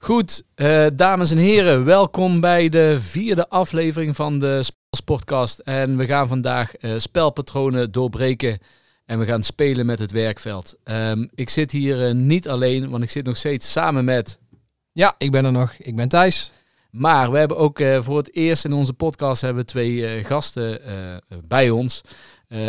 Goed, uh, dames en heren, welkom bij de vierde aflevering van de Spelsportcast. En we gaan vandaag uh, spelpatronen doorbreken en we gaan spelen met het werkveld. Um, ik zit hier uh, niet alleen, want ik zit nog steeds samen met... Ja, ik ben er nog. Ik ben Thijs. Maar we hebben ook voor het eerst in onze podcast hebben we twee gasten bij ons.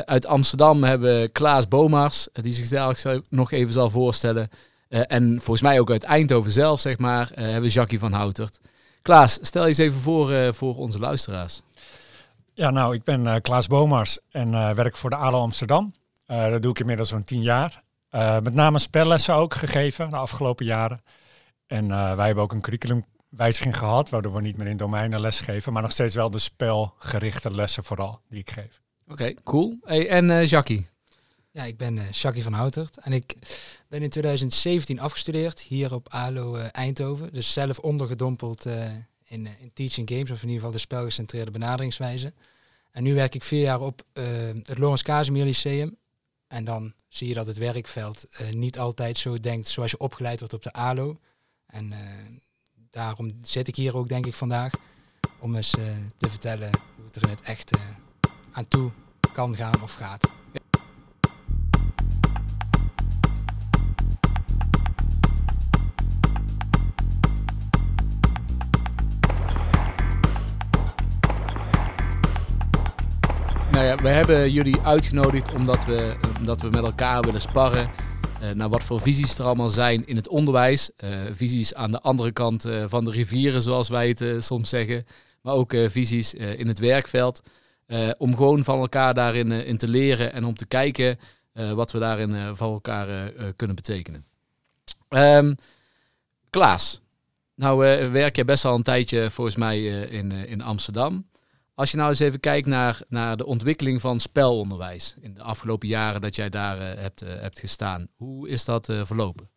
uit Amsterdam hebben we Klaas Bomars, die zich dadelijk nog even zal voorstellen. Uh, en volgens mij ook uit Eindhoven zelf, zeg maar, uh, hebben we Jackie van Houtert. Klaas, stel je eens even voor uh, voor onze luisteraars. Ja, nou, ik ben Klaas Bomars en werk voor de ALO Amsterdam. dat doe ik inmiddels zo'n tien jaar. met name spellessen ook gegeven de afgelopen jaren. En wij hebben ook een curriculumwijziging gehad, waardoor we niet meer in domeinen les geven, maar nog steeds wel de spelgerichte lessen vooral die ik geef. Oké, cool. Hey, en Jackie? Ja, ik ben uh, van Houtert en ik ben in 2017 afgestudeerd hier op ALO uh, Eindhoven. Dus zelf ondergedompeld uh, in, in teaching games, of in ieder geval de spelgecentreerde benaderingswijze. En nu werk ik vier jaar op het Lawrence Casimir Lyceum. En dan zie je dat het werkveld niet altijd zo denkt zoals je opgeleid wordt op de ALO. En daarom zit ik hier ook denk ik vandaag om eens te vertellen hoe het er in het echt aan toe kan gaan of gaat. Nou we hebben jullie uitgenodigd omdat we, omdat we met elkaar willen sparren. Uh, naar wat voor visies er allemaal zijn in het onderwijs. Uh, visies aan de andere kant uh, van de rivieren, zoals wij het soms zeggen. Maar ook visies in het werkveld. om gewoon van elkaar daarin in te leren en om te kijken wat we daarin van elkaar kunnen betekenen. Um, Klaas, nou werk je best al een tijdje volgens mij in, in Amsterdam. Als je nou eens even kijkt naar, naar de ontwikkeling van spelonderwijs in de afgelopen jaren dat jij daar uh, hebt, uh, hebt gestaan, hoe is dat uh, verlopen?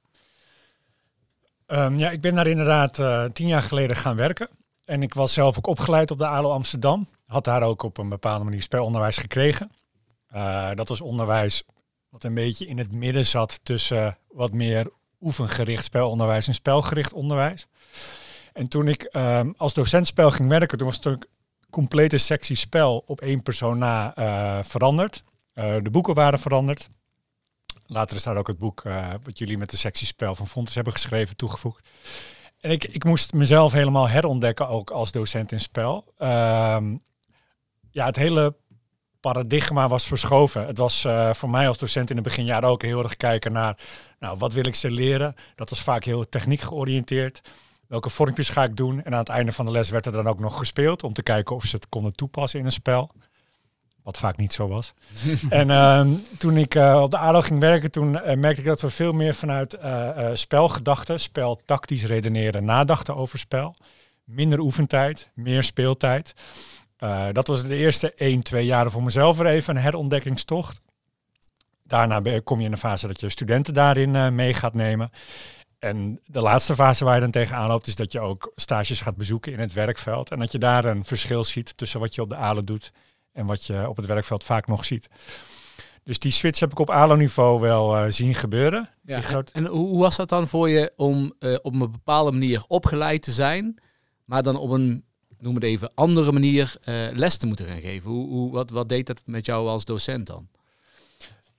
Um, ja, ik ben daar inderdaad tien jaar geleden gaan werken. En ik was zelf ook opgeleid op de ALO Amsterdam. Had daar ook op een bepaalde manier spelonderwijs gekregen. dat was onderwijs wat een beetje in het midden zat tussen wat meer oefengericht spelonderwijs en spelgericht onderwijs. En toen ik um, als docent spel ging werken, toen was het complete sectie spel op één persoon na uh, veranderd. Uh, de boeken waren veranderd. Later is daar ook het boek uh, wat jullie met de sectie spel van Fontes hebben geschreven toegevoegd. En ik, ik moest mezelf helemaal herontdekken ook als docent in spel. Ehm, ja, het hele paradigma was verschoven. Het was voor mij als docent in de beginjaren ook heel erg kijken naar, nou, wat wil ik ze leren? Dat was vaak heel techniek georiënteerd welke vormpjes ga ik doen. En aan het einde van de les werd er dan ook nog gespeeld om te kijken of ze het konden toepassen in een spel. Wat vaak niet zo was. en uh, toen ik uh, op de ALO ging werken, toen uh, merkte ik dat we veel meer vanuit uh, spelgedachten, spel tactisch redeneren, nadachten over spel. Minder oefentijd, meer speeltijd. dat was de eerste 1, 2 jaren voor mezelf weer even een herontdekkingstocht. Daarna kom je in een fase dat je studenten daarin mee gaat nemen. En de laatste fase waar je dan tegenaan loopt, is dat je ook stages gaat bezoeken in het werkveld. En dat je daar een verschil ziet tussen wat je op de ALO doet en wat je op het werkveld vaak nog ziet. Dus die switch heb ik op ALO-niveau wel uh, zien gebeuren. Ja, en, hoe was dat dan voor je om uh, op een bepaalde manier opgeleid te zijn, maar dan op een, noem het even, andere manier uh, les te moeten gaan geven? Hoe, hoe, wat, wat deed dat met jou als docent dan?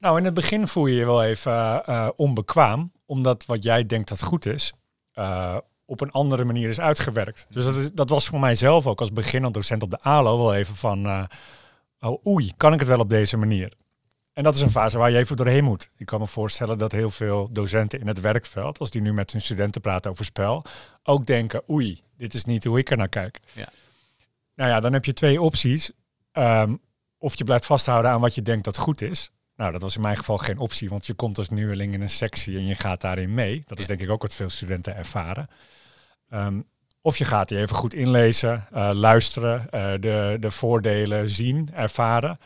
Nou, in het begin voel je je wel even onbekwaam omdat wat jij denkt dat goed is, uh, op een andere manier is uitgewerkt. Dus dat, is, dat was voor mijzelf ook als beginnend docent op de ALO wel even van, oh oei, kan ik het wel op deze manier? En dat is een fase waar je even doorheen moet. Ik kan me voorstellen dat heel veel docenten in het werkveld, als die nu met hun studenten praten over spel, ook denken, oei, dit is niet hoe ik er naar kijk. Ja. Nou ja, dan heb je twee opties. Um, of je blijft vasthouden aan wat je denkt dat goed is. Nou, dat was in mijn geval geen optie, want je komt als nieuweling in een sectie en je gaat daarin mee. Dat is denk ik ook wat veel studenten ervaren. Um, of je gaat die even goed inlezen, uh, luisteren, uh, de, de voordelen zien, ervaren.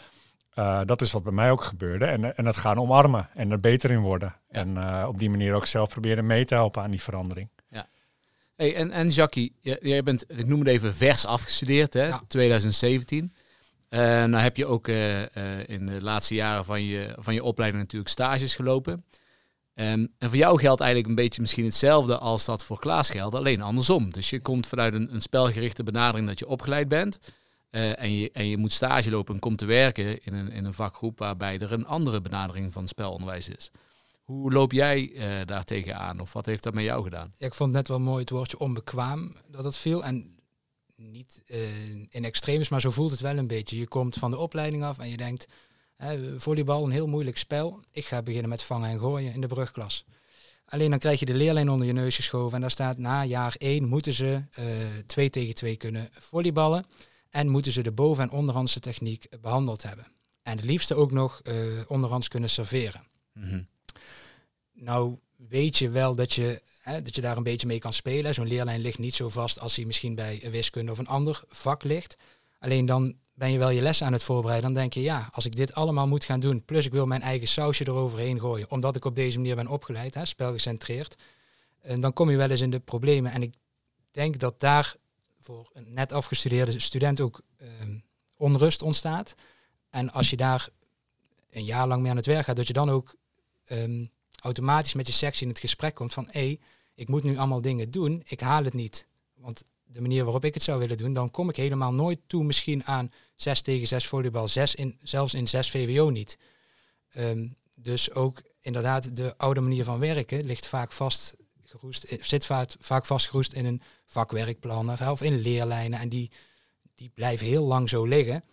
Uh, dat is wat bij mij ook gebeurde. En, en het gaan omarmen en er beter in worden. Ja. En op die manier ook zelf proberen mee te helpen aan die verandering. Ja. Hey, en, en Jackie, jij bent, ik noem het even vers afgestudeerd, hè? Ja. 2017. Uh, nou heb je ook uh, uh, in de laatste jaren van je, van je opleiding natuurlijk stages gelopen. En voor jou geldt eigenlijk een beetje misschien hetzelfde als dat voor Klaas geldt, alleen andersom. Dus je komt vanuit een, een spelgerichte benadering dat je opgeleid bent. En, je, en je moet stage lopen en komt te werken in een, in een vakgroep waarbij er een andere benadering van spelonderwijs is. Hoe loop jij uh, daar tegenaan of wat heeft dat met jou gedaan? Ja, ik vond net wel mooi het woordje onbekwaam dat het viel. En niet uh, in extremis, maar zo voelt het wel een beetje. Je komt van de opleiding af en je denkt, volleybal een heel moeilijk spel. Ik ga beginnen met vangen en gooien in de brugklas. Alleen dan krijg je de leerlijn onder je neus geschoven en daar staat na jaar 1 moeten ze uh, twee tegen twee kunnen volleyballen. En moeten ze de boven- en onderhandse techniek behandeld hebben. En het liefste ook nog uh, onderhands kunnen serveren. Mm Nou weet je wel dat je, hè, dat je daar een beetje mee kan spelen. Zo'n leerlijn ligt niet zo vast als hij misschien bij wiskunde of een ander vak ligt. Alleen dan ben je wel je les aan het voorbereiden. Dan denk je, ja, als ik dit allemaal moet gaan doen, plus ik wil mijn eigen sausje eroverheen gooien, omdat ik op deze manier ben opgeleid, hè, spelgecentreerd, en dan kom je wel eens in de problemen. En ik denk dat daar voor een net afgestudeerde student ook um, onrust ontstaat. En als je daar een jaar lang mee aan het werk gaat, dat je dan ook um, automatisch met je sectie in het gesprek komt van hé, hey, ik moet nu allemaal dingen doen, ik haal het niet. Want de manier waarop ik het zou willen doen, dan kom ik helemaal nooit toe misschien aan 6 tegen 6 volleybal, 6 in, zelfs in 6 VWO niet. Um, dus ook inderdaad de oude manier van werken ligt vaak vast geroest, zit vaak, vaak vastgeroest in een vakwerkplan of in leerlijnen. En die, die blijven heel lang zo liggen.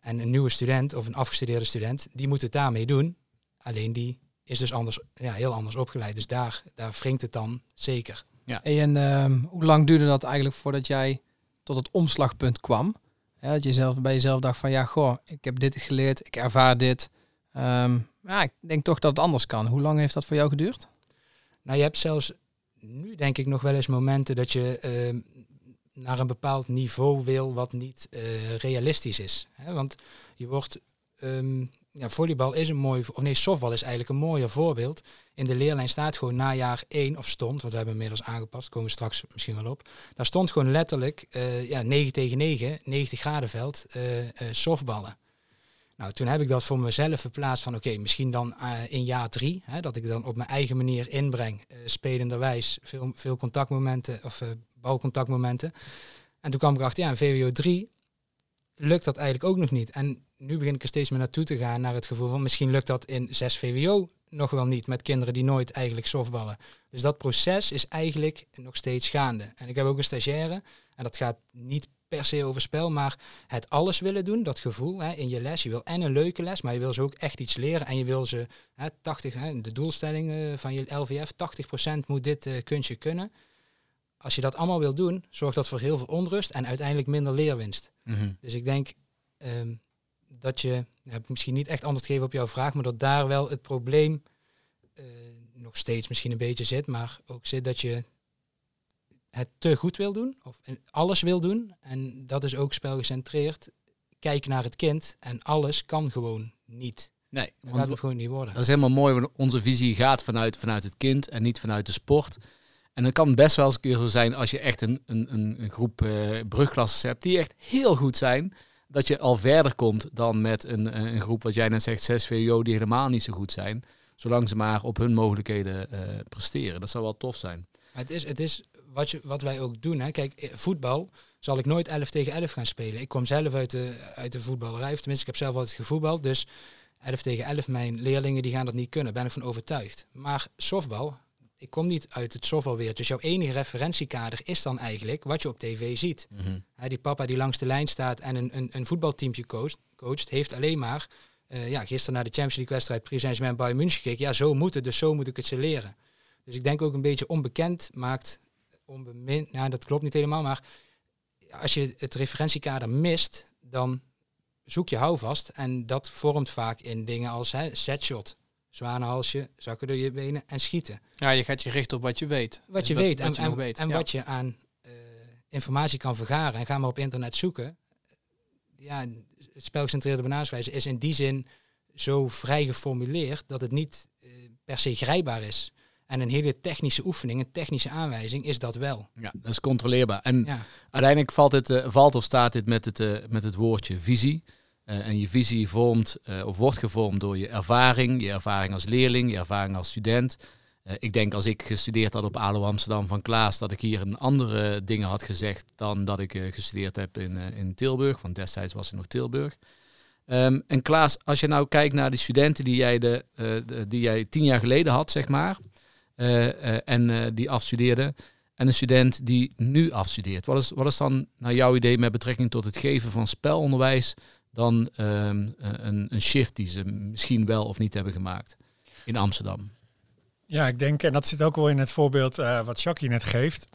En een nieuwe student of een afgestudeerde student, die moet het daarmee doen. Alleen die is dus anders, ja, heel anders opgeleid. Dus daar, daar wringt het dan zeker. Ja. En uh, hoe lang duurde dat eigenlijk voordat jij tot het omslagpunt kwam? Ja, dat je zelf bij jezelf dacht van ja, goh, ik heb dit geleerd, ik ervaar dit. Um, ja, ik denk toch dat het anders kan. Hoe lang heeft dat voor jou geduurd? Nou, je hebt zelfs nu denk ik nog wel eens momenten dat je uh, naar een bepaald niveau wil wat niet uh, realistisch is. Hè? Want je wordt, um, ja, volleybal is een mooi, of nee, softbal is eigenlijk een mooier voorbeeld. In de leerlijn staat gewoon na jaar 1 of stond, want we hebben inmiddels aangepast, komen we straks misschien wel op. Daar stond gewoon letterlijk uh, ja, 9 tegen 9, 90 graden veld, uh, softballen. Nou, toen heb ik dat voor mezelf verplaatst van oké, misschien dan in jaar drie, hè, dat ik dan op mijn eigen manier inbreng, spelenderwijs, veel, veel contactmomenten of balcontactmomenten. En toen kwam ik achter, ja, in VWO 3 lukt dat eigenlijk ook nog niet. En nu begin ik er steeds meer naartoe te gaan, naar het gevoel van misschien lukt dat in 6 VWO nog wel niet, met kinderen die nooit eigenlijk softballen. Dus dat proces is eigenlijk nog steeds gaande. En ik heb ook een stagiaire, en dat gaat niet per se over spel, maar het alles willen doen, dat gevoel hè, in je les. Je wil en een leuke les, maar je wil ze ook echt iets leren en je wil ze hè, 80, hè, de doelstellingen van je LVF, 80% moet dit uh, kunstje kunnen. Als je dat allemaal wil doen, zorgt dat voor heel veel onrust en uiteindelijk minder leerwinst. Mm -hmm. Dus ik denk um, dat je, heb ik misschien niet echt antwoord gegeven op jouw vraag, maar dat daar wel het probleem uh, nog steeds misschien een beetje zit, maar ook zit dat je het te goed wil doen, of alles wil doen. En dat is ook spelgecentreerd. Kijk naar het kind en alles kan gewoon niet. Nee, dat gaat het gewoon niet worden. Dat is helemaal mooi, want onze visie gaat vanuit, vanuit het kind en niet vanuit de sport. En het kan best wel eens een keer zo zijn als je echt een, een, een groep uh, brugklassen hebt die echt heel goed zijn. Dat je al verder komt dan met een, een groep, wat jij net zegt, 6 VO, die helemaal niet zo goed zijn. Zolang ze maar op hun mogelijkheden uh, presteren. Dat zou wel tof zijn. Het is, het is wat, je, wat wij ook doen. Hè. Kijk, eh, voetbal zal ik nooit 11 tegen 11 gaan spelen. Ik kom zelf uit de, uit de voetballerij. Of tenminste, ik heb zelf altijd gevoetbald. Dus 11 tegen 11, mijn leerlingen die gaan dat niet kunnen. Daar ben ik van overtuigd. Maar softbal, ik kom niet uit het softbalweer. Dus jouw enige referentiekader is dan eigenlijk wat je op tv ziet. Mm -hmm. die papa die langs de lijn staat en een, een, een voetbalteamje coacht, coacht, heeft alleen maar... Uh, ja, gisteren naar de Champions League wedstrijd Paris Saint-Germain Bayern München gekeken. Ja, zo moet het, dus zo moet ik het ze leren. Dus ik denk ook een beetje onbekend maakt onbemind. Nou, dat klopt niet helemaal, maar als je het referentiekader mist, dan zoek je houvast. En dat vormt vaak in dingen als hè, setshot, zwanenhalsje, zakken door je benen en schieten. Ja, je gaat je richten op wat je weet. Wat je weet wat en, je weet. en ja. wat je aan uh, informatie kan vergaren. En ga maar op internet zoeken. Ja, het spelgecentreerde benaderingswijze is in die zin zo vrij geformuleerd dat het niet uh, per se grijpbaar is. En een hele technische oefening, een technische aanwijzing is dat wel. Ja, dat is controleerbaar. En ja. uiteindelijk valt, het, uh, valt of staat dit met het, met het woordje visie. Uh, en je visie vormt of wordt gevormd door je ervaring, je ervaring als leerling, je ervaring als student. Eh, ik denk als ik gestudeerd had op ALO Amsterdam van Klaas, dat ik hier een andere dingen had gezegd dan dat ik eh, gestudeerd heb in, eh, in Tilburg. Want destijds was het nog Tilburg. Ehm, en Klaas, als je nou kijkt naar die studenten die jij, de, de die jij tien jaar geleden had, zeg maar, en die afstudeerden, en een student die nu afstudeert. Wat is, wat is dan naar jouw idee met betrekking tot het geven van spelonderwijs dan ehm, een, een shift die ze misschien wel of niet hebben gemaakt in Amsterdam? Ja, ik denk, en dat zit ook wel in het voorbeeld uh, wat Jackie net geeft.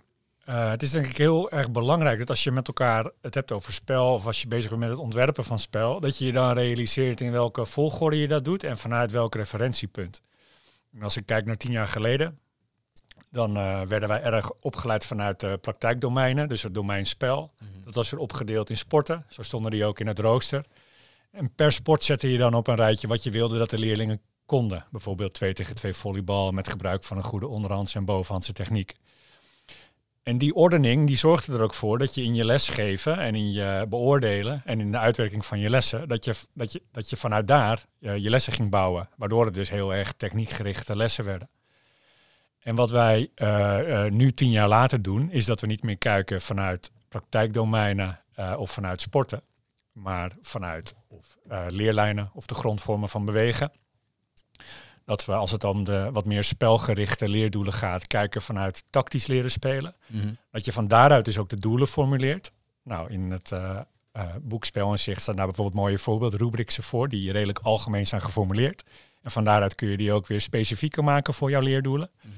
Uh, het is denk ik heel erg belangrijk dat als je met elkaar het hebt over spel of als je bezig bent met het ontwerpen van spel, dat je je dan realiseert in welke volgorde je dat doet en vanuit welk referentiepunt. En als ik kijk naar tien jaar geleden, dan uh, werden wij erg opgeleid vanuit de praktijkdomeinen, dus het domein spel. Mhm. Dat was weer opgedeeld in sporten, zo stonden die ook in het rooster. En per sport zette je dan op een rijtje wat je wilde dat de leerlingen konden. Bijvoorbeeld 2 tegen 2 volleybal met gebruik van een goede onderhandse en bovenhandse techniek. En die ordening die zorgde er ook voor dat je in je lesgeven en in je beoordelen en in de uitwerking van je lessen, dat je, dat je, dat je vanuit daar uh, je lessen ging bouwen. Waardoor het dus heel erg techniekgerichte lessen werden. En wat wij uh, uh, nu tien jaar later doen, is dat we niet meer kijken vanuit praktijkdomeinen of vanuit sporten, maar vanuit of, leerlijnen of de grondvormen van bewegen. Dat we als het om de wat meer spelgerichte leerdoelen gaat, kijken vanuit tactisch leren spelen. Mhm. Dat je van daaruit dus ook de doelen formuleert. Nou, in het uh, uh, boek Spel en Zicht staan daar bijvoorbeeld mooie voorbeelden, rubrics voor, die redelijk algemeen zijn geformuleerd. En van daaruit kun je die ook weer specifieker maken voor jouw leerdoelen. Mhm.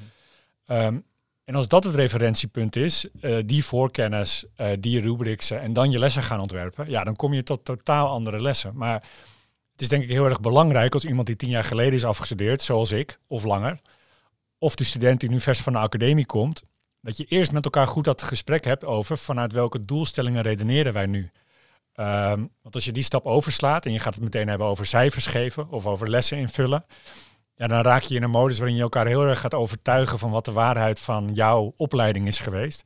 Ehm, en als dat het referentiepunt is, uh, die voorkennis, die rubrics en dan je lessen gaan ontwerpen, ja, dan kom je tot totaal andere lessen. Maar het is denk ik heel erg belangrijk als iemand die tien jaar geleden is afgestudeerd, zoals ik, of langer, of de student die nu vers van de academie komt, dat je eerst met elkaar goed dat gesprek hebt over vanuit welke doelstellingen redeneren wij nu. Ehm, want als je die stap overslaat en je gaat het meteen hebben over cijfers geven of over lessen invullen, ja, dan raak je in een modus waarin je elkaar heel erg gaat overtuigen van wat de waarheid van jouw opleiding is geweest.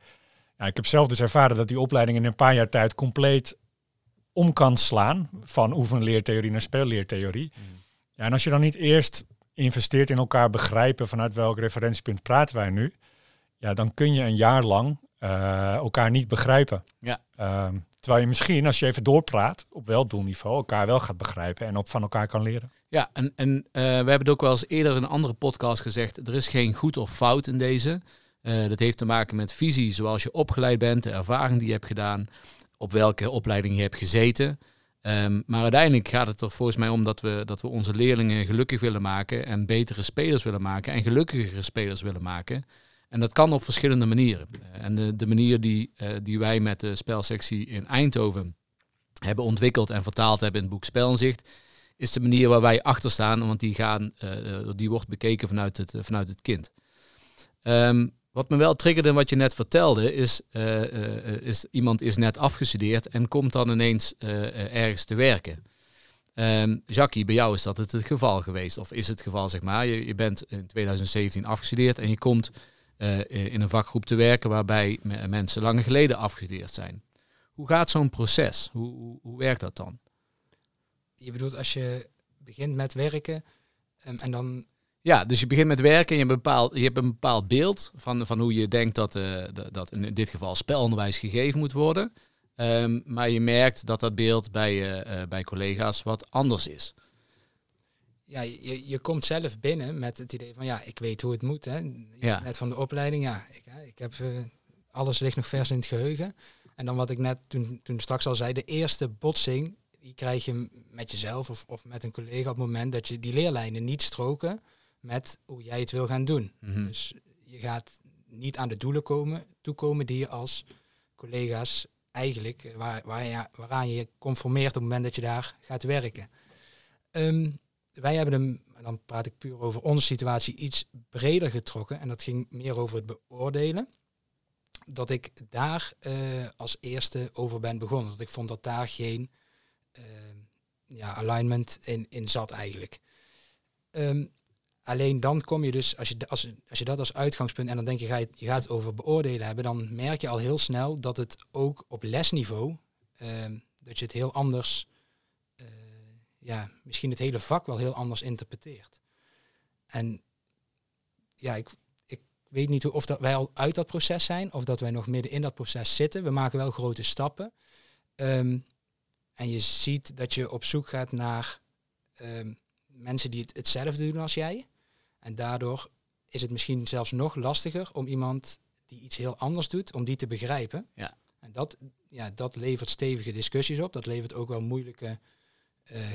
Ja, ik heb zelf dus ervaren dat die opleiding in een paar jaar tijd compleet om kan slaan van oefenleertheorie naar speelleertheorie. Mm. Ja, en als je dan niet eerst investeert in elkaar begrijpen vanuit welk referentiepunt praten wij nu, ja, dan kun je een jaar lang uh, elkaar niet begrijpen. Ja. Uh, terwijl je misschien, als je even doorpraat op weldoelniveau, elkaar wel gaat begrijpen en op van elkaar kan leren. Ja, en, en uh, we hebben het ook wel eens eerder in een andere podcast gezegd, er is geen goed of fout in deze. Uh, dat heeft te maken met visie, zoals je opgeleid bent, de ervaring die je hebt gedaan op welke opleiding je hebt gezeten. Ehm, maar uiteindelijk gaat het er volgens mij om dat we, dat we onze leerlingen gelukkig willen maken en betere spelers willen maken en gelukkigere spelers willen maken. En dat kan op verschillende manieren. En de, manier die, uh, die wij met de spelsectie in Eindhoven hebben ontwikkeld en vertaald hebben in het boek Spelinzicht, is de manier waar wij achter staan, want die, gaan, uh, die wordt bekeken vanuit het, vanuit het kind. Um, wat me wel triggerde wat je net vertelde, is, uh, is iemand is net afgestudeerd en komt dan ineens ergens te werken. Um, Jackie, bij jou is dat het, het geval geweest, of is het geval, zeg maar. Je, je bent in 2017 afgestudeerd en je komt in een vakgroep te werken waarbij mensen lang geleden afgestudeerd zijn. Hoe gaat zo'n proces? Hoe, hoe, hoe, werkt dat dan? Je bedoelt als je begint met werken um, en dan ja, dus je begint met werken en je, bepaalt, je hebt een bepaald beeld van, van hoe je denkt dat, uh, dat in dit geval spelonderwijs gegeven moet worden. Um, maar je merkt dat dat beeld bij, uh, bij collega's wat anders is. Ja, je, je komt zelf binnen met het idee van ja, ik weet hoe het moet. Hè. Ja. Net van de opleiding, ja, ik, ik heb alles ligt nog vers in het geheugen. En dan wat ik net toen, toen straks al zei, de eerste botsing, die krijg je met jezelf of, of met een collega op het moment dat je die leerlijnen niet stroken met hoe jij het wil gaan doen. Mhm. Dus je gaat niet aan de doelen komen, toekomen die je als collega's eigenlijk, eh, waar, waar je, waaraan je conformeert op het moment dat je daar gaat werken. Ehm, wij hebben hem, dan praat ik puur over onze situatie, iets breder getrokken. En dat ging meer over het beoordelen. Dat ik daar uh, als eerste over ben begonnen. Dat ik vond dat daar geen uh, ja, alignment in, in zat eigenlijk. Um, Alleen dan kom je dus, als je, als, als je dat als uitgangspunt en dan denk je, ga je, gaat het over beoordelen hebben, dan merk je al heel snel dat het ook op lesniveau, uh, dat je het heel anders, ja, misschien het hele vak wel heel anders interpreteert. En ja, ik, ik weet niet hoe, of dat wij al uit dat proces zijn of dat wij nog midden in dat proces zitten. We maken wel grote stappen. Ehm, en je ziet dat je op zoek gaat naar ehm, mensen die het hetzelfde doen als jij. En daardoor is het misschien zelfs nog lastiger om iemand die iets heel anders doet, om die te begrijpen. Ja. En dat, ja, dat levert stevige discussies op. Dat levert ook wel moeilijke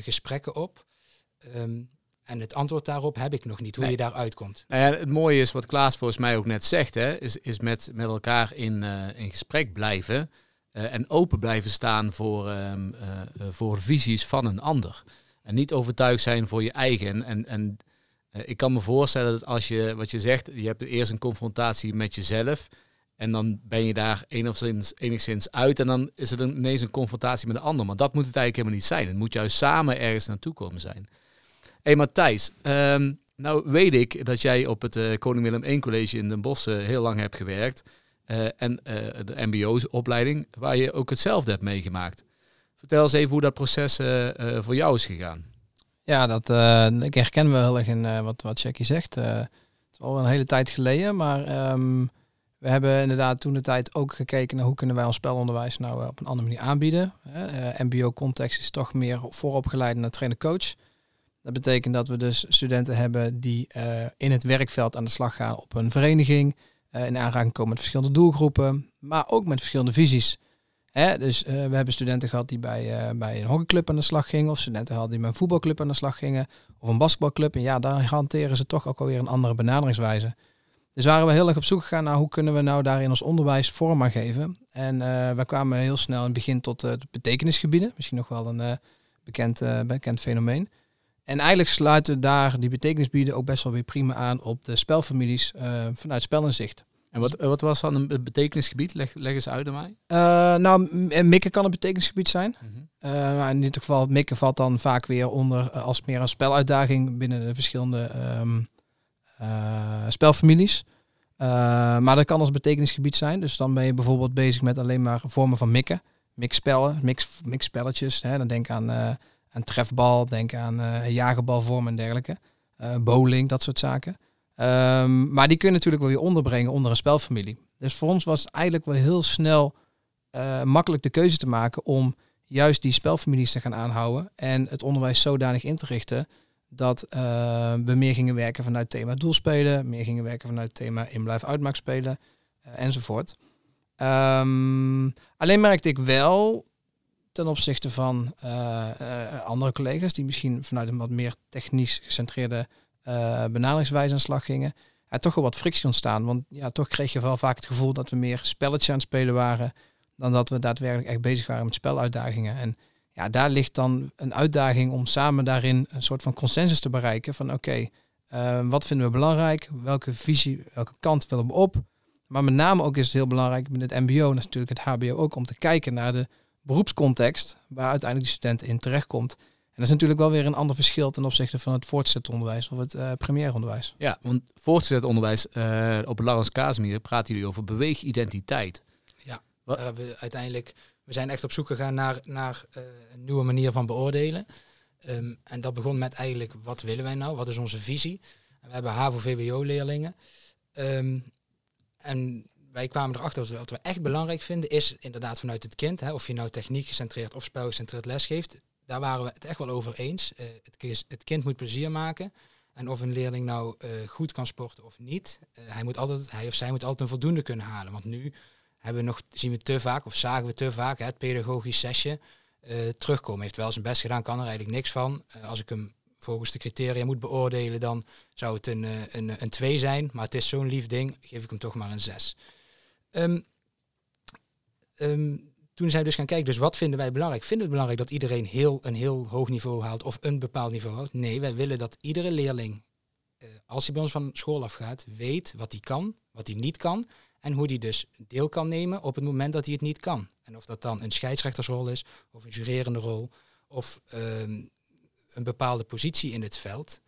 gesprekken op. Ehm, en het antwoord daarop heb ik nog niet, hoe Nee. je daaruit komt. Nou ja, het mooie is wat Klaas volgens mij ook net zegt, hè, is, is met, met elkaar in, eh, in gesprek blijven eh, en open blijven staan voor, ehm, eh, eh, voor visies van een ander. En niet overtuigd zijn voor je eigen. En, en, eh, ik kan me voorstellen dat als je, wat je zegt, je hebt eerst een confrontatie met jezelf. En dan ben je daar enigszins, enigszins uit. En dan is het een- ineens een confrontatie met een ander. Maar dat moet het eigenlijk helemaal niet zijn. Het moet juist samen ergens naartoe komen zijn. Hé hey Matthijs, ehm, nou weet ik dat jij op het eh, Koning Willem I College in Den Bosch eh, heel lang hebt gewerkt. Eh, en de mbo-opleiding, waar je ook hetzelfde hebt meegemaakt. Vertel eens even hoe dat proces voor jou is gegaan. Ja, dat, ik herken wel heel erg in wat, wat Jackie zegt. Het is al een hele tijd geleden, maar ehm, we hebben inderdaad toen de tijd ook gekeken naar hoe kunnen wij ons spelonderwijs nou eh, op een andere manier aanbieden. Eh, MBO-context is toch meer vooropgeleid naar trainer-coach. Dat betekent dat we dus studenten hebben die eh, in het werkveld aan de slag gaan op een vereniging, in aanraking komen met verschillende doelgroepen, maar ook met verschillende visies. Hè, dus we hebben studenten gehad die bij, bij een hockeyclub aan de slag gingen, of studenten gehad die bij een voetbalclub aan de slag gingen, of een basketbalclub. En ja, daar hanteren ze toch ook alweer een andere benaderingswijze. Dus waren we heel erg op zoek gegaan naar hoe kunnen we nou daar in ons onderwijs vorm aan geven. En eh we kwamen heel snel in het begin tot de betekenisgebieden, misschien nog wel een eh, bekend, bekend fenomeen. En eigenlijk sluiten daar die betekenisgebieden ook best wel weer prima aan op de spelfamilies vanuit spelinzicht. En wat, wat was dan een betekenisgebied? Leg, leg eens uit aan mij. Nou, mikken kan een betekenisgebied zijn. Maar in dit geval, mikken valt dan vaak weer onder als meer een speluitdaging binnen de verschillende ehm, eh, spelfamilies. Eh, maar dat kan als betekenisgebied zijn. Dus dan ben je bijvoorbeeld bezig met alleen maar vormen van mikken. Mixspellen, mix, mixspelletjes. Hè. Dan denk aan, eh, aan trefbal, denk aan eh jagerbalvormen en dergelijke. Eh, bowling, dat soort zaken. Ehm, maar die kun je natuurlijk wel weer onderbrengen onder een spelfamilie. Dus voor ons was het eigenlijk wel heel snel eh, makkelijk de keuze te maken om juist die spelfamilies te gaan aanhouden en het onderwijs zodanig in te richten dat eh, we meer gingen werken vanuit thema doelspelen, meer gingen werken vanuit thema inblijf uitmaakspelen eh, enzovoort. Ehm, alleen merkte ik wel ten opzichte van eh, andere collega's die misschien vanuit een wat meer technisch gecentreerde benaderingswijze aan slag gingen, er toch wel wat frictie ontstaan. Want ja, toch kreeg je wel vaak het gevoel dat we meer spelletjes aan het spelen waren dan dat we daadwerkelijk echt bezig waren met speluitdagingen. En ja, daar ligt dan een uitdaging om samen daarin een soort van consensus te bereiken van oké, eh, wat vinden we belangrijk? Welke visie, welke kant willen we op? Maar met name ook is het heel belangrijk met het mbo en natuurlijk het hbo ook om te kijken naar de beroepscontext waar uiteindelijk de student in terechtkomt. En dat is natuurlijk wel weer een ander verschil ten opzichte van het voortgezet onderwijs of het eh primair onderwijs. Ja, want voortgezet onderwijs eh, op Laurens Casimir praten jullie over beweegidentiteit. Daar hebben we uiteindelijk, we zijn echt op zoek gegaan naar, naar eh, een nieuwe manier van beoordelen. Ehm, en dat begon met eigenlijk, wat willen wij nou? Wat is onze visie? En we hebben HAVO-VWO-leerlingen. Ehm, en wij kwamen erachter dat wat we echt belangrijk vinden, is inderdaad vanuit het kind, hè, of je nou techniek gecentreerd of spelgecentreerd lesgeeft, daar waren we het echt wel over eens. Eh, het, het kind moet plezier maken. En of een leerling nou eh, goed kan sporten of niet, hij, moet altijd, hij of zij moet altijd een voldoende kunnen halen. Want nu hebben we nog, zien we te vaak, of zagen we te vaak, hè, het pedagogisch sessie eh, terugkomen. Heeft wel zijn best gedaan, kan er eigenlijk niks van. Eh, als ik hem volgens de criteria moet beoordelen, dan zou het een, eh, een, een 2 zijn. Maar het is zo'n lief ding, geef ik hem toch maar een 6. Ehm, ehm, toen zijn we dus gaan kijken, dus wat vinden wij belangrijk? Vinden we het belangrijk dat iedereen heel, een heel hoog niveau haalt of een bepaald niveau houdt? Nee, wij willen dat iedere leerling, als hij bij ons van school afgaat, weet wat hij kan, wat hij niet kan. En hoe hij dus deel kan nemen op het moment dat hij het niet kan. En of dat dan een scheidsrechtersrol is, of een jurerende rol, of ehm, een bepaalde positie in het veld.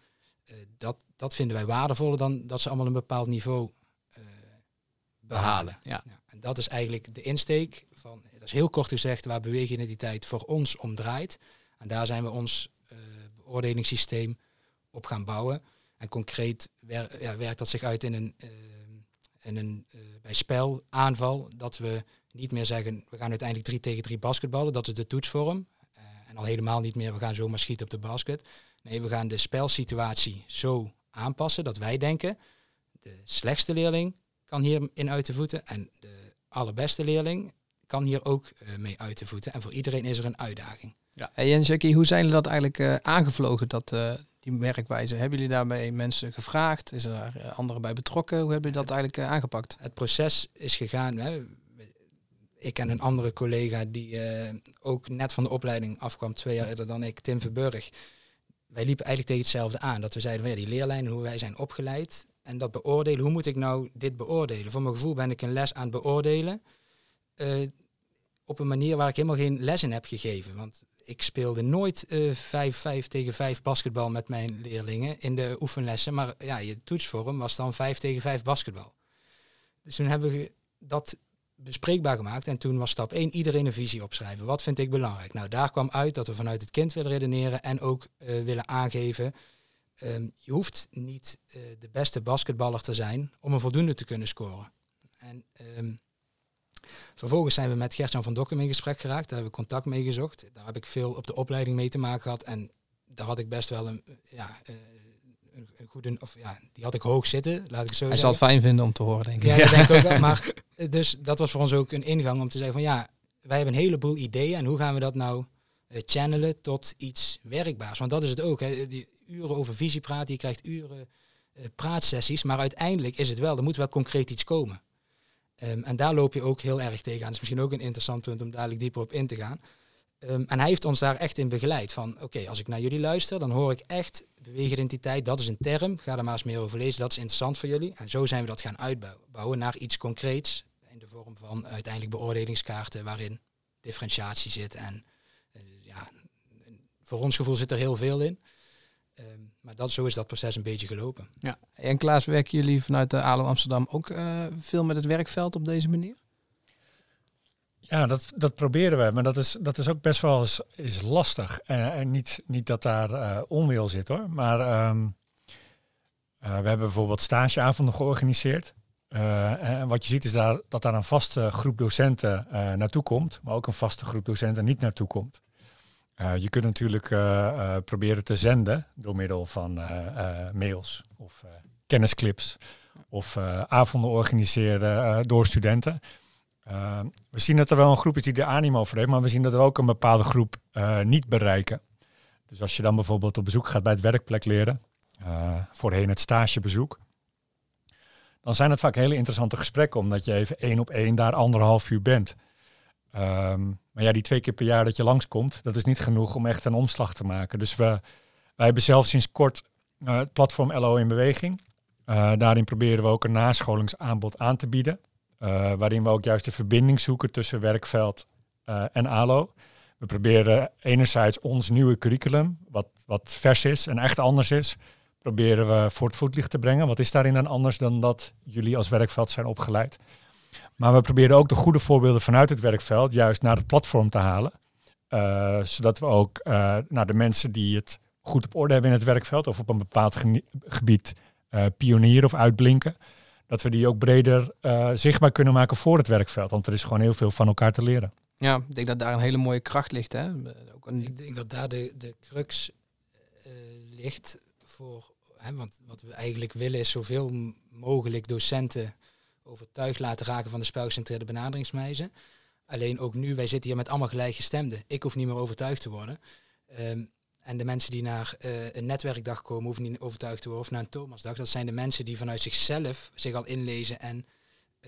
eh, dat, dat vinden wij waardevoller dan dat ze allemaal een bepaald niveau eh, behalen. Ja. Ja, en dat is eigenlijk de insteek van, dat is heel kort gezegd, waar beweegidentiteit voor ons om draait. En daar zijn we ons eh, beoordelingssysteem op gaan bouwen. En concreet wer, ja, werkt dat zich uit in een, in een uh, bij spelaanval dat we niet meer zeggen we gaan uiteindelijk 3 tegen 3 basketballen, dat is de toetsvorm. Uh, en al helemaal niet meer we gaan zomaar schieten op de basket. Nee, we gaan de spelsituatie zo aanpassen dat wij denken de slechtste leerling kan hier in uit de voeten en de allerbeste leerling kan hier ook uh, mee uit de voeten. En voor iedereen is er een uitdaging. Ja. Hey, en Jackie, hoe zijn jullie dat eigenlijk aangevlogen, dat, die werkwijze? Hebben jullie daarbij mensen gevraagd? Is er anderen bij betrokken? Hoe hebben jullie dat eigenlijk aangepakt? Het proces is gegaan. Hè. Ik en een andere collega die ook net van de opleiding afkwam, twee jaar eerder dan ik, Tim Verburg. Wij liepen eigenlijk tegen hetzelfde aan. Dat we zeiden van ja, die leerlijnen, hoe wij zijn opgeleid, en dat beoordelen, hoe moet ik nou dit beoordelen? Voor mijn gevoel ben ik een les aan het beoordelen. Op een manier waar ik helemaal geen les in heb gegeven. Want ik speelde nooit uh, 5, 5 tegen 5 basketbal met mijn leerlingen in de oefenlessen. Maar ja, je toetsvorm was dan 5 tegen 5 basketbal. Dus toen hebben we dat bespreekbaar gemaakt. En toen was stap 1 iedereen een visie opschrijven. Wat vind ik belangrijk? Nou, daar kwam uit dat we vanuit het kind willen redeneren en ook uh, willen aangeven Um, je hoeft niet uh, de beste basketballer te zijn om een voldoende te kunnen scoren. En um, vervolgens zijn we met Gertjan van Dokkum in gesprek geraakt. Daar hebben we contact mee gezocht. Daar heb ik veel op de opleiding mee te maken gehad. En daar had ik best wel een, ja, uh, een, goede, of ja, die had ik hoog zitten, laat ik zo Hij zeggen. zal het fijn vinden om te horen, denk ik. Ja, dat denk ik ook wel. Maar dus dat was voor ons ook een ingang om te zeggen van ja, wij hebben een heleboel ideeën en hoe gaan we dat nou uh, channelen tot iets werkbaars? Want dat is het ook. Hè. Die, uren over visie praten, je krijgt uren praatsessies, maar uiteindelijk is het wel, er moet wel concreet iets komen. Um, en daar loop je ook heel erg tegen aan. Dat is misschien ook een interessant punt om dadelijk dieper op in te gaan. Um, en hij heeft ons daar echt in begeleid. Van oké, als ik naar jullie luister, dan hoor ik echt beweegidentiteit, dat is een term. Ga er maar eens meer over lezen, dat is interessant voor jullie. En zo zijn we dat gaan uitbouwen naar iets concreets. In de vorm van uiteindelijk beoordelingskaarten waarin differentiatie zit. En uh, ja, voor ons gevoel zit er heel veel in. Um, maar dat, zo is dat proces een beetje gelopen. Ja. En Klaas, werken jullie vanuit de ALO Amsterdam ook uh, veel met het werkveld op deze manier? Ja, dat, dat proberen we. Maar dat is, dat is ook best wel eens is lastig. En, en niet, niet dat daar uh, onwil zit hoor. Maar um, uh, we hebben bijvoorbeeld stageavonden georganiseerd. en wat je ziet is daar, dat daar een vaste groep docenten naartoe komt. Maar ook een vaste groep docenten niet naartoe komt. Uh, je kunt natuurlijk uh, uh, proberen te zenden door middel van mails of kennisclips of avonden organiseren door studenten. we zien dat er wel een groep is die er animo voor heeft, maar we zien dat er ook een bepaalde groep niet bereiken. Dus als je dan bijvoorbeeld op bezoek gaat bij het werkplek leren, voorheen het stagebezoek, dan zijn het vaak hele interessante gesprekken, omdat je even één op één daar anderhalf uur bent. Um, ja, die twee keer per jaar dat je langskomt, dat is niet genoeg om echt een omslag te maken. Dus we, wij hebben zelf sinds kort uh, het platform LO in beweging. Uh, daarin proberen we ook een nascholingsaanbod aan te bieden. Uh, waarin we ook juist de verbinding zoeken tussen werkveld en ALO. We proberen enerzijds ons nieuwe curriculum, wat, wat vers is en echt anders is, proberen we voor het voetlicht te brengen. Wat is daarin dan anders dan dat jullie als werkveld zijn opgeleid? Maar we proberen ook de goede voorbeelden vanuit het werkveld juist naar het platform te halen. Uh, zodat we ook uh, nou, de mensen die het goed op orde hebben in het werkveld of op een bepaald gebied uh, pionieren of uitblinken, dat we die ook breder zichtbaar kunnen maken voor het werkveld. Want er is gewoon heel veel van elkaar te leren. Ja, ik denk dat daar een hele mooie kracht ligt. Hè? Ook een... Ik denk dat daar de, de crux ligt voor. Hè, want wat we eigenlijk willen is zoveel mogelijk docenten overtuigd laten raken van de spelgecentreerde benaderingswijze. Alleen ook nu, wij zitten hier met allemaal gelijkgestemden. Ik hoef niet meer overtuigd te worden. Um, en de mensen die naar uh, een netwerkdag komen, hoeven niet overtuigd te worden. Of naar een Thomasdag. Dat zijn de mensen die vanuit zichzelf zich al inlezen en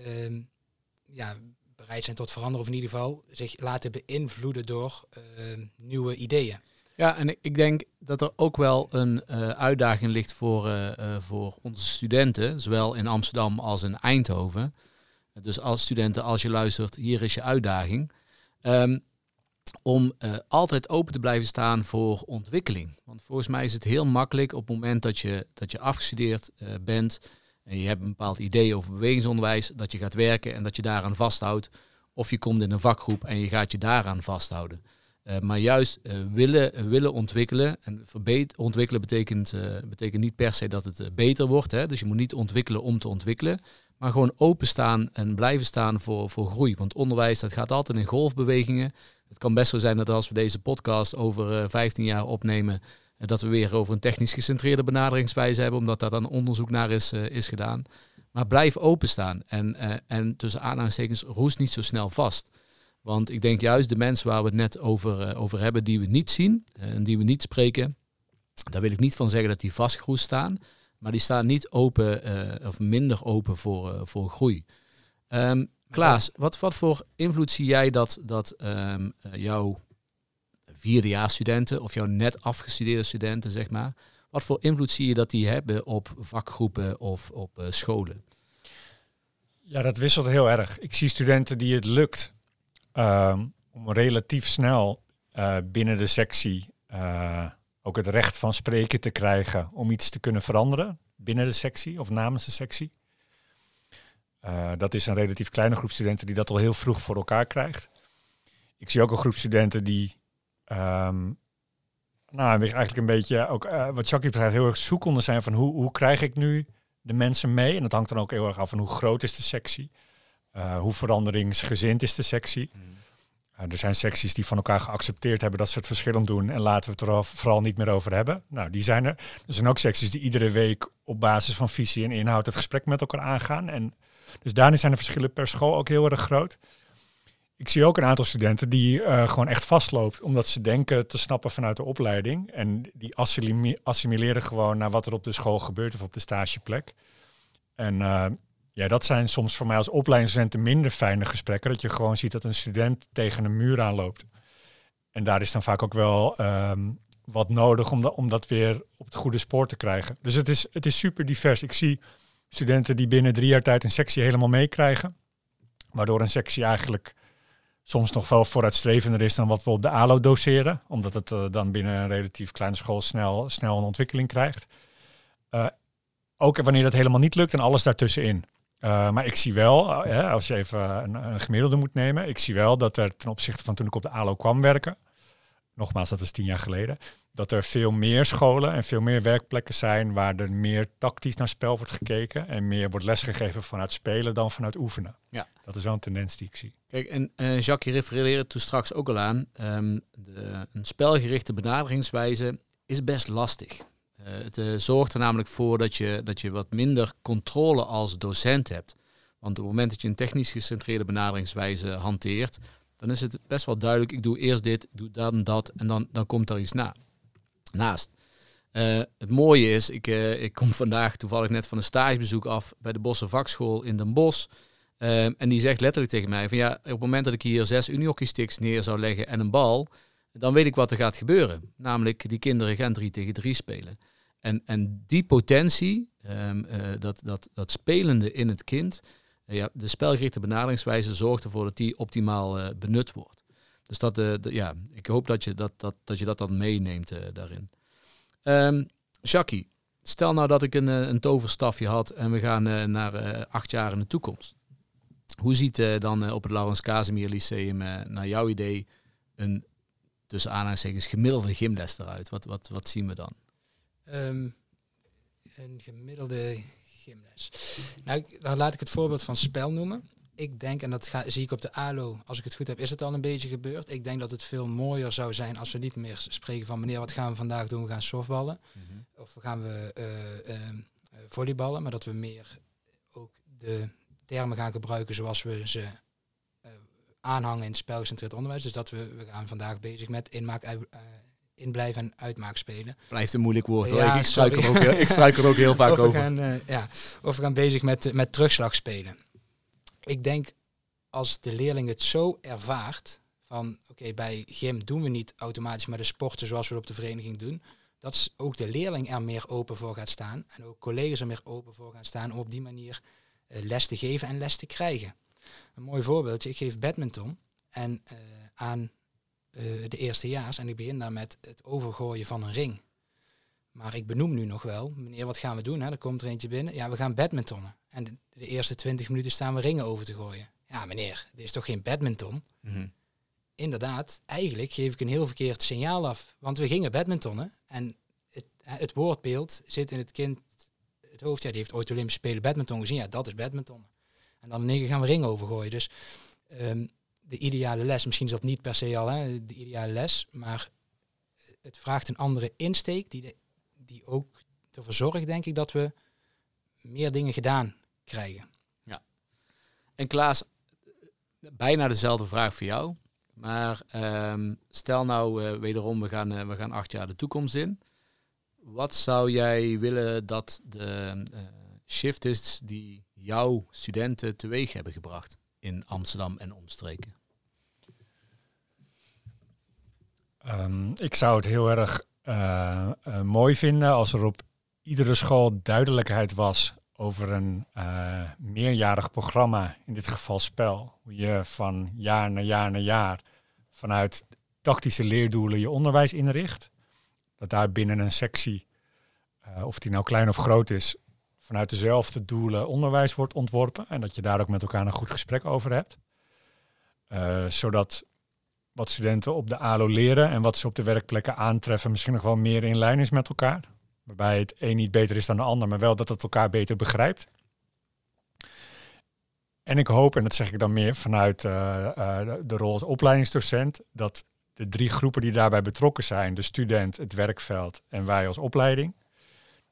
um, ja, bereid zijn tot veranderen. Of in ieder geval zich laten beïnvloeden door uh, nieuwe ideeën. Ja, en ik denk dat er ook wel een uh, uitdaging ligt voor, uh, uh, voor onze studenten, zowel in Amsterdam als in Eindhoven. Dus als studenten, als je luistert, hier is je uitdaging. Um, om altijd open te blijven staan voor ontwikkeling. Want volgens mij is het heel makkelijk op het moment dat je, dat je afgestudeerd bent en je hebt een bepaald idee over bewegingsonderwijs, dat je gaat werken en dat je daaraan vasthoudt. Of je komt in een vakgroep en je gaat je daaraan vasthouden. Eh, maar juist eh, willen, willen ontwikkelen. En ontwikkelen betekent, eh, betekent niet per se dat het eh, beter wordt. Hè? Dus je moet niet ontwikkelen om te ontwikkelen. Maar gewoon openstaan en blijven staan voor, voor groei. Want onderwijs dat gaat altijd in golfbewegingen. Het kan best zo zijn dat als we deze podcast over eh, 15 jaar opnemen. eh, dat we weer over een technisch gecentreerde benaderingswijze hebben. Omdat daar dan onderzoek naar is, eh, is gedaan. Maar blijf openstaan. En, eh, en tussen aanhalingstekens roest niet zo snel vast. Want ik denk juist de mensen waar we het net over, eh, over hebben, die we niet zien eh, en die we niet spreken, daar wil ik niet van zeggen dat die vastgeroest staan, maar die staan niet open eh, of minder open voor, voor groei. Ehm, Klaas, wat, wat voor invloed zie jij dat, dat eh, jouw vierdejaarsstudenten of jouw net afgestudeerde studenten, zeg maar, wat voor invloed zie je dat die hebben op vakgroepen of op scholen? Ja, dat wisselt heel erg. Ik zie studenten die het lukt ehm, om relatief snel eh, binnen de sectie eh, ook het recht van spreken te krijgen om iets te kunnen veranderen binnen de sectie of namens de sectie. Eh, dat is een relatief kleine groep studenten die dat al heel vroeg voor elkaar krijgt. Ik zie ook een groep studenten die ehm, nou, eigenlijk een beetje, ook wat betreft, heel erg zoekende zijn van hoe, hoe krijg ik nu de mensen mee. En dat hangt dan ook heel erg af van hoe groot is de sectie. Uh, hoe veranderingsgezind is de sectie. Uh, er zijn secties die van elkaar geaccepteerd hebben dat ze het verschillend doen. En laten we het er vooral niet meer over hebben. Nou, die zijn er. Er zijn ook secties die iedere week op basis van visie en inhoud het gesprek met elkaar aangaan. En dus daarin zijn de verschillen per school ook heel erg groot. Ik zie ook een aantal studenten die uh, gewoon echt vastloopt, omdat ze denken te snappen vanuit de opleiding. En die assimileren gewoon naar wat er op de school gebeurt of op de stageplek. En ja, dat zijn soms voor mij als opleidingsstudenten minder fijne gesprekken. Dat je gewoon ziet dat een student tegen een muur aanloopt. En daar is dan vaak ook wel um, wat nodig om, dat, om dat weer op het goede spoor te krijgen. Dus het is, het is super divers. Ik zie studenten die binnen drie jaar tijd een sectie helemaal meekrijgen. Waardoor een sectie eigenlijk soms nog wel vooruitstrevender is dan wat we op de ALO doseren. Omdat het uh, dan binnen een relatief kleine school snel, snel een ontwikkeling krijgt. Uh, ook wanneer dat helemaal niet lukt en alles daartussenin. Uh, maar ik zie wel, uh, als je even een, een, gemiddelde moet nemen, ik zie wel dat er ten opzichte van toen ik op de ALO kwam werken, nogmaals, dat is tien jaar geleden, dat er veel meer scholen en veel meer werkplekken zijn waar er meer tactisch naar spel wordt gekeken en meer wordt lesgegeven vanuit spelen dan vanuit oefenen. Ja. Dat is wel een tendens die ik zie. Kijk, en uh, Jacques, je refereerde toen straks ook al aan, um, de, een spelgerichte benaderingswijze is best lastig. Uh, het uh, zorgt er namelijk voor dat je, dat je wat minder controle als docent hebt. Want op het moment dat je een technisch gecentreerde benaderingswijze hanteert, dan is het best wel duidelijk, ik doe eerst dit, doe dan dat en dan, dan komt er iets na. naast. Uh, het mooie is, ik, ik kom vandaag toevallig net van een stagebezoek af bij de Bosse Vakschool in Den Bosch. en die zegt letterlijk tegen mij van ja, op het moment dat ik hier zes uniockeysticks neer zou leggen en een bal, dan weet ik wat er gaat gebeuren. Namelijk, die kinderen gaan 3 tegen 3 spelen. En, en die potentie, um, uh, dat, dat, dat spelende in het kind, uh, ja, de spelgerichte benaderingswijze zorgt ervoor dat die optimaal uh, benut wordt. Dus dat, de, ja, ik hoop dat je dat, dat, dat, je dat dan meeneemt daarin. Um, Jackie, stel nou dat ik een, een toverstafje had en we gaan naar acht jaar in de toekomst. Hoe ziet dan op het Laurens Casimir Lyceum naar jouw idee een tussen aanhalingstekens gemiddelde gymles eruit? Wat, wat, wat zien we dan? Um, een gemiddelde gymles. Nou, dan laat ik het voorbeeld van spel noemen. Ik denk, en dat ga, zie ik op de ALO, als ik het goed heb, is het al een beetje gebeurd. Ik denk dat het veel mooier zou zijn als we niet meer spreken van meneer, wat gaan we vandaag doen? We gaan softballen. Mm -hmm. Of gaan we uh, uh, volleyballen. Maar dat we meer ook de termen gaan gebruiken zoals we ze uh, aanhangen in het spelgecentreerd onderwijs. Dus dat we, we gaan vandaag bezig met inmaak, uh, inblijven en uitmaak spelen. Blijft een moeilijk woord hoor. Ja, ik, struik er ook, heel, ik struik er ook heel vaak of over. Gaan, uh, ja, of we gaan bezig met, met terugslag spelen. Ik denk als de leerling het zo ervaart van oké, okay, bij gym doen we niet automatisch maar de sporten zoals we het op de vereniging doen. Dat ook de leerling er meer open voor gaat staan. En ook collega's er meer open voor gaan staan om op die manier uh, les te geven en les te krijgen. Een mooi voorbeeldje, ik geef badminton en uh, aan uh, de eerstejaars en ik begin daar met het overgooien van een ring. Maar ik benoem nu nog wel, meneer, wat gaan we doen? Hè? Er komt er eentje binnen. Ja, we gaan badmintonnen. En de, de eerste twintig minuten staan we ringen over te gooien. Ja, meneer, dit is toch geen badminton? Mm -hmm. inderdaad, eigenlijk geef ik een heel verkeerd signaal af. Want we gingen badmintonnen en het, het woordbeeld zit in het kind, het hoofd. Ja, die heeft ooit Olympische Spelen badminton gezien. Ja, dat is badminton. En dan negen gaan we ringen overgooien. Dus ehm, de ideale les, misschien is dat niet per se al hè, de ideale les, maar het vraagt een andere insteek die, die ook ervoor zorgt, denk ik, dat we meer dingen gedaan krijgen. Ja. En Klaas, bijna dezelfde vraag voor jou. Maar ehm, stel nou uh, wederom, we gaan, uh, we gaan acht jaar de toekomst in. Wat zou jij willen dat de uh, shift is die jouw studenten teweeg hebben gebracht in Amsterdam en omstreken? Um, ik zou het heel erg mooi vinden als er op iedere school duidelijkheid was over een uh, meerjarig programma, in dit geval spel. Hoe je van jaar naar jaar naar jaar vanuit tactische leerdoelen je onderwijs inricht. Dat daar binnen een sectie, of die nou klein of groot is, vanuit dezelfde doelen onderwijs wordt ontworpen. En dat je daar ook met elkaar een goed gesprek over hebt. Uh, zodat wat studenten op de ALO leren en wat ze op de werkplekken aantreffen misschien nog wel meer in lijn is met elkaar. Waarbij het een niet beter is dan de ander, maar wel dat het elkaar beter begrijpt. En ik hoop, en dat zeg ik dan meer vanuit uh, uh, de rol als opleidingsdocent, dat de drie groepen die daarbij betrokken zijn, de student, het werkveld en wij als opleiding,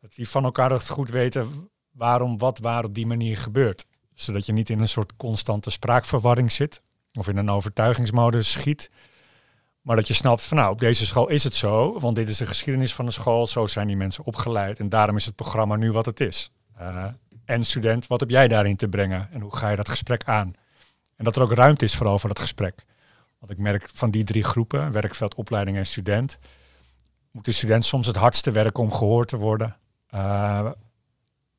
dat die van elkaar het goed weten waarom wat waar op die manier gebeurt. Zodat je niet in een soort constante spraakverwarring zit of in een overtuigingsmodus schiet. Maar dat je snapt van nou, op deze school is het zo, want dit is de geschiedenis van de school, zo zijn die mensen opgeleid en daarom is het programma nu wat het is. Uh, en student, wat heb jij daarin te brengen en hoe ga je dat gesprek aan? En dat er ook ruimte is voor over dat gesprek. Want ik merk van die drie groepen, werkveld, opleiding en student, moet de student soms het hardste werken om gehoord te worden. Uh,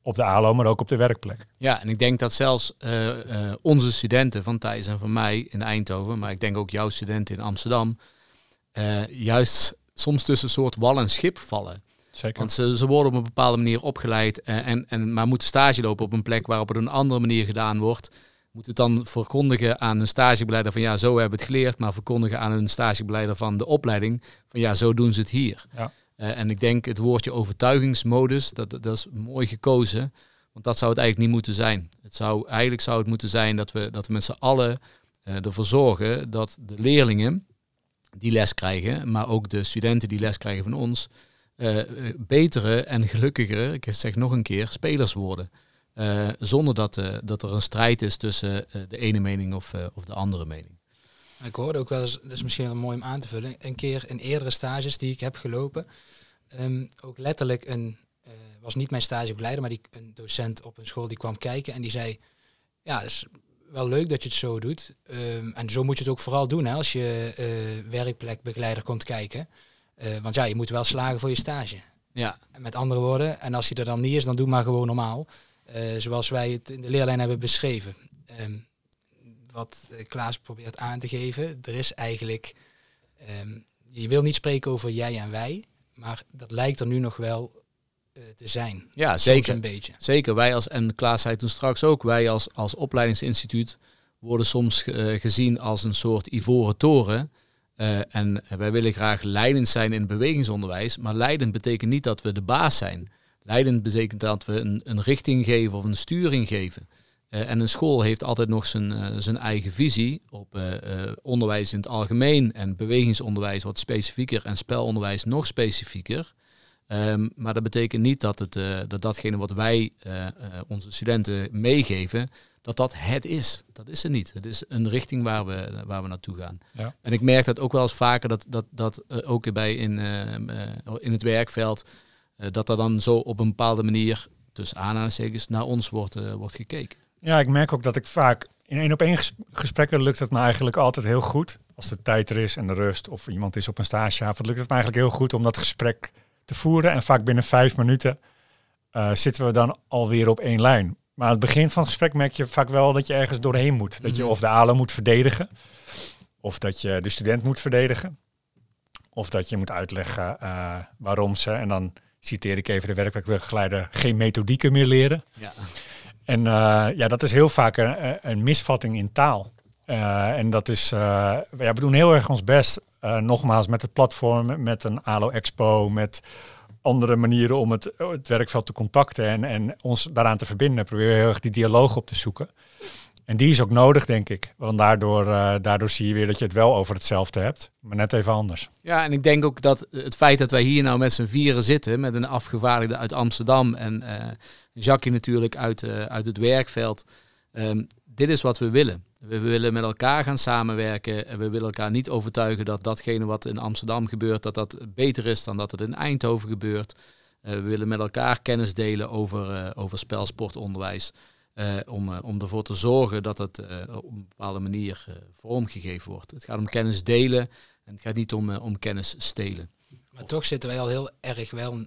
op de ALO, maar ook op de werkplek. Ja, en ik denk dat zelfs uh, uh, onze studenten van Thijs en van mij in Eindhoven, maar ik denk ook jouw studenten in Amsterdam, uh, juist soms tussen een soort wal en schip vallen. Zeker. Want ze, ze worden op een bepaalde manier opgeleid, en, en, maar moeten stage lopen op een plek waarop het op een andere manier gedaan wordt. Moet het dan verkondigen aan een stagebeleider van ja, zo hebben we het geleerd, maar verkondigen aan een stagebeleider van de opleiding van ja, zo doen ze het hier. Ja. Uh, en ik denk het woordje overtuigingsmodus, dat, dat is mooi gekozen. Want dat zou het eigenlijk niet moeten zijn. Het zou, eigenlijk zou het moeten zijn dat we, dat we met z'n allen uh, ervoor zorgen dat de leerlingen die les krijgen, maar ook de studenten die les krijgen van ons, uh, betere en gelukkigere, ik zeg nog een keer, spelers worden. zonder dat, dat er een strijd is tussen de ene mening of, of de andere mening. Ik hoorde ook wel eens, dat is misschien wel mooi om aan te vullen, een keer in eerdere stages die ik heb gelopen, um, ook letterlijk een, uh, was niet mijn stagebegeleider, maar die, een docent op een school die kwam kijken en die zei, ja, het is wel leuk dat je het zo doet. Um, en zo moet je het ook vooral doen hè, als je uh, werkplekbegeleider komt kijken. Uh, want ja, je moet wel slagen voor je stage. Ja. En met andere woorden, en als hij er dan niet is, dan doe maar gewoon normaal. zoals wij het in de leerlijn hebben beschreven. Um, wat Klaas probeert aan te geven. Er is eigenlijk, um, je wil niet spreken over jij en wij, maar dat lijkt er nu nog wel uh, te zijn. Ja, zeker. Een beetje. Zeker. Wij als, en Klaas zei toen straks ook, wij als, als opleidingsinstituut worden soms uh, gezien als een soort ivoren toren. Uh, en wij willen graag leidend zijn in het bewegingsonderwijs, maar leidend betekent niet dat we de baas zijn. Leidend betekent dat we een, een richting geven of een sturing geven. Uh, en een school heeft altijd nog zijn, uh, zijn eigen visie op uh, onderwijs in het algemeen en bewegingsonderwijs wat specifieker en spelonderwijs nog specifieker. Um, maar dat betekent niet dat, het, dat datgene wat wij onze studenten meegeven, dat dat het is. Dat is het niet. Het is een richting waar we, waar we naartoe gaan. Ja. En ik merk dat ook wel eens vaker dat, dat, dat ook bij in, in het werkveld, dat er dan zo op een bepaalde manier, tussen aanhalingstekens, naar ons wordt, wordt gekeken. Ja, ik merk ook dat ik vaak in één op één gesprekken lukt het me eigenlijk altijd heel goed. Als de tijd er is en de rust of iemand is op een stageavond, lukt het me eigenlijk heel goed om dat gesprek te voeren. En vaak binnen vijf minuten uh, zitten we dan alweer op één lijn. Maar aan het begin van het gesprek merk je vaak wel dat je ergens doorheen moet. Dat je of de ALO moet verdedigen, of dat je de student moet verdedigen, of dat je moet uitleggen uh, waarom ze, en dan citeer ik even de werkwerkbegeleider, geen methodieken meer leren. Ja. En uh, ja, dat is heel vaak een, een, misvatting in taal. en dat is, ja, we doen heel erg ons best, nogmaals, met het platform, met een ALO Expo, met andere manieren om het, het werkveld te contacten en, en ons daaraan te verbinden. Proberen heel erg die dialoog op te zoeken. En die is ook nodig, denk ik. Want daardoor, daardoor zie je weer dat je het wel over hetzelfde hebt, maar net even anders. Ja, en ik denk ook dat het feit dat wij hier nou met z'n vieren zitten, met een afgevaardigde uit Amsterdam en Jackie natuurlijk uit, uh, uit het werkveld. Um, dit is wat we willen. We willen met elkaar gaan samenwerken en we willen elkaar niet overtuigen dat datgene wat in Amsterdam gebeurt, dat dat beter is dan dat het in Eindhoven gebeurt. we willen met elkaar kennis delen over, over spelsportonderwijs. Uh, om, uh, om ervoor te zorgen dat het uh, op een bepaalde manier vormgegeven wordt. Het gaat om kennis delen en het gaat niet om, om kennis stelen. Maar toch zitten wij al heel erg wel.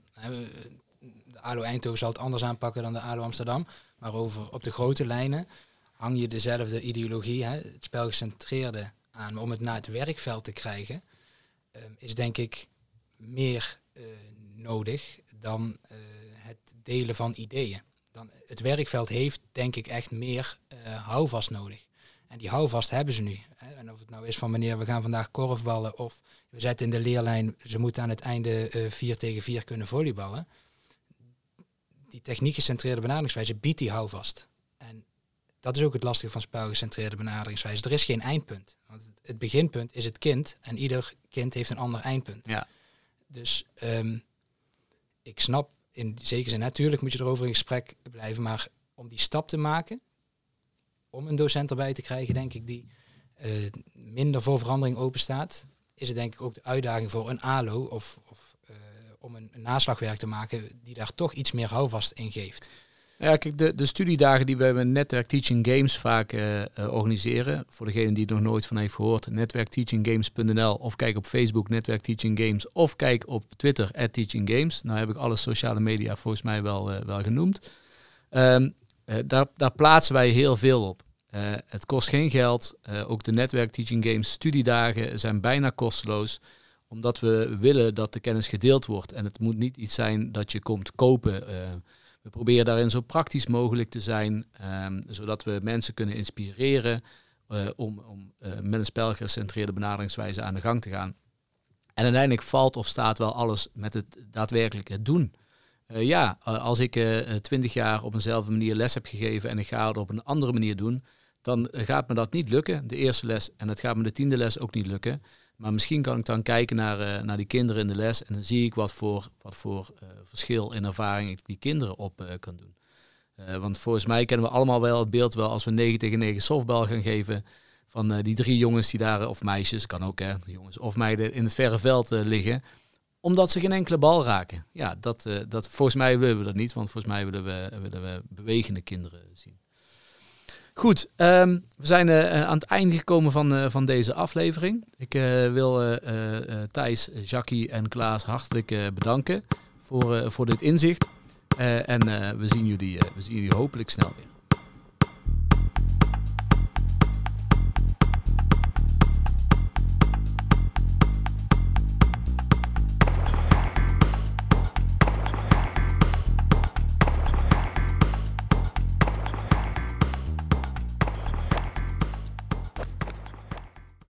ALO Eindhoven zal het anders aanpakken dan de ALO Amsterdam. Maar over, op de grote lijnen hang je dezelfde ideologie, hè, het spelgecentreerde aan. om het naar het werkveld te krijgen, is denk ik meer nodig dan het delen van ideeën dan het werkveld heeft denk ik echt meer uh, houvast nodig. En die houvast hebben ze nu. En of het nou is van meneer, we gaan vandaag korfballen of we zetten in de leerlijn, ze moeten aan het einde uh, vier tegen vier kunnen volleyballen. Die techniek gecentreerde benaderingswijze biedt die houvast. En dat is ook het lastige van spelgecentreerde benaderingswijze. Er is geen eindpunt. Want het beginpunt is het kind en ieder kind heeft een ander eindpunt. Ja. Dus um, ik snap in zekere zin, natuurlijk moet je erover in gesprek blijven, maar om die stap te maken, om een docent erbij te krijgen, denk ik, die uh, minder voor verandering open staat, is het denk ik ook de uitdaging voor een ALO of, of om een, naslagwerk te maken die daar toch iets meer houvast in geeft. Ja, kijk, de, de studiedagen die we met Netwerk Teaching Games vaak uh, uh, organiseren, voor degene die er nog nooit van heeft gehoord, netwerkteachinggames.nl of kijk op Facebook Netwerk Teaching Games of kijk op Twitter at Teaching Games. Nou heb ik alle sociale media volgens mij wel, uh, wel genoemd. Um, daar, daar plaatsen wij heel veel op. het kost geen geld. ook de Netwerk Teaching Games studiedagen zijn bijna kosteloos omdat we willen dat de kennis gedeeld wordt. En het moet niet iets zijn dat je komt kopen. We proberen daarin zo praktisch mogelijk te zijn, um, zodat we mensen kunnen inspireren uh, om, om uh, met een spelgecentreerde benaderingswijze aan de gang te gaan. En uiteindelijk valt of staat wel alles met het daadwerkelijk doen. Ja, als ik twintig jaar op eenzelfde manier les heb gegeven en ik ga het op een andere manier doen, dan gaat me dat niet lukken, de eerste les. En het gaat me de tiende les ook niet lukken. Maar misschien kan ik dan kijken naar, uh, naar die kinderen in de les en dan zie ik wat voor, wat voor uh, verschil in ervaring ik die kinderen op uh, kan doen. want volgens mij kennen we allemaal wel het beeld wel als we 9 tegen 9 softbal gaan geven van die drie jongens die daar, of meisjes, kan ook hè, jongens of meiden in het verre veld liggen omdat ze geen enkele bal raken. Ja, dat, dat, volgens mij willen we dat niet, want volgens mij willen we, willen we bewegende kinderen zien. Goed, um, we zijn uh, aan het einde gekomen van, uh, van deze aflevering. Ik wil Thijs, Jackie en Klaas hartelijk bedanken voor, voor dit inzicht. en we, zien jullie, we zien jullie hopelijk snel weer.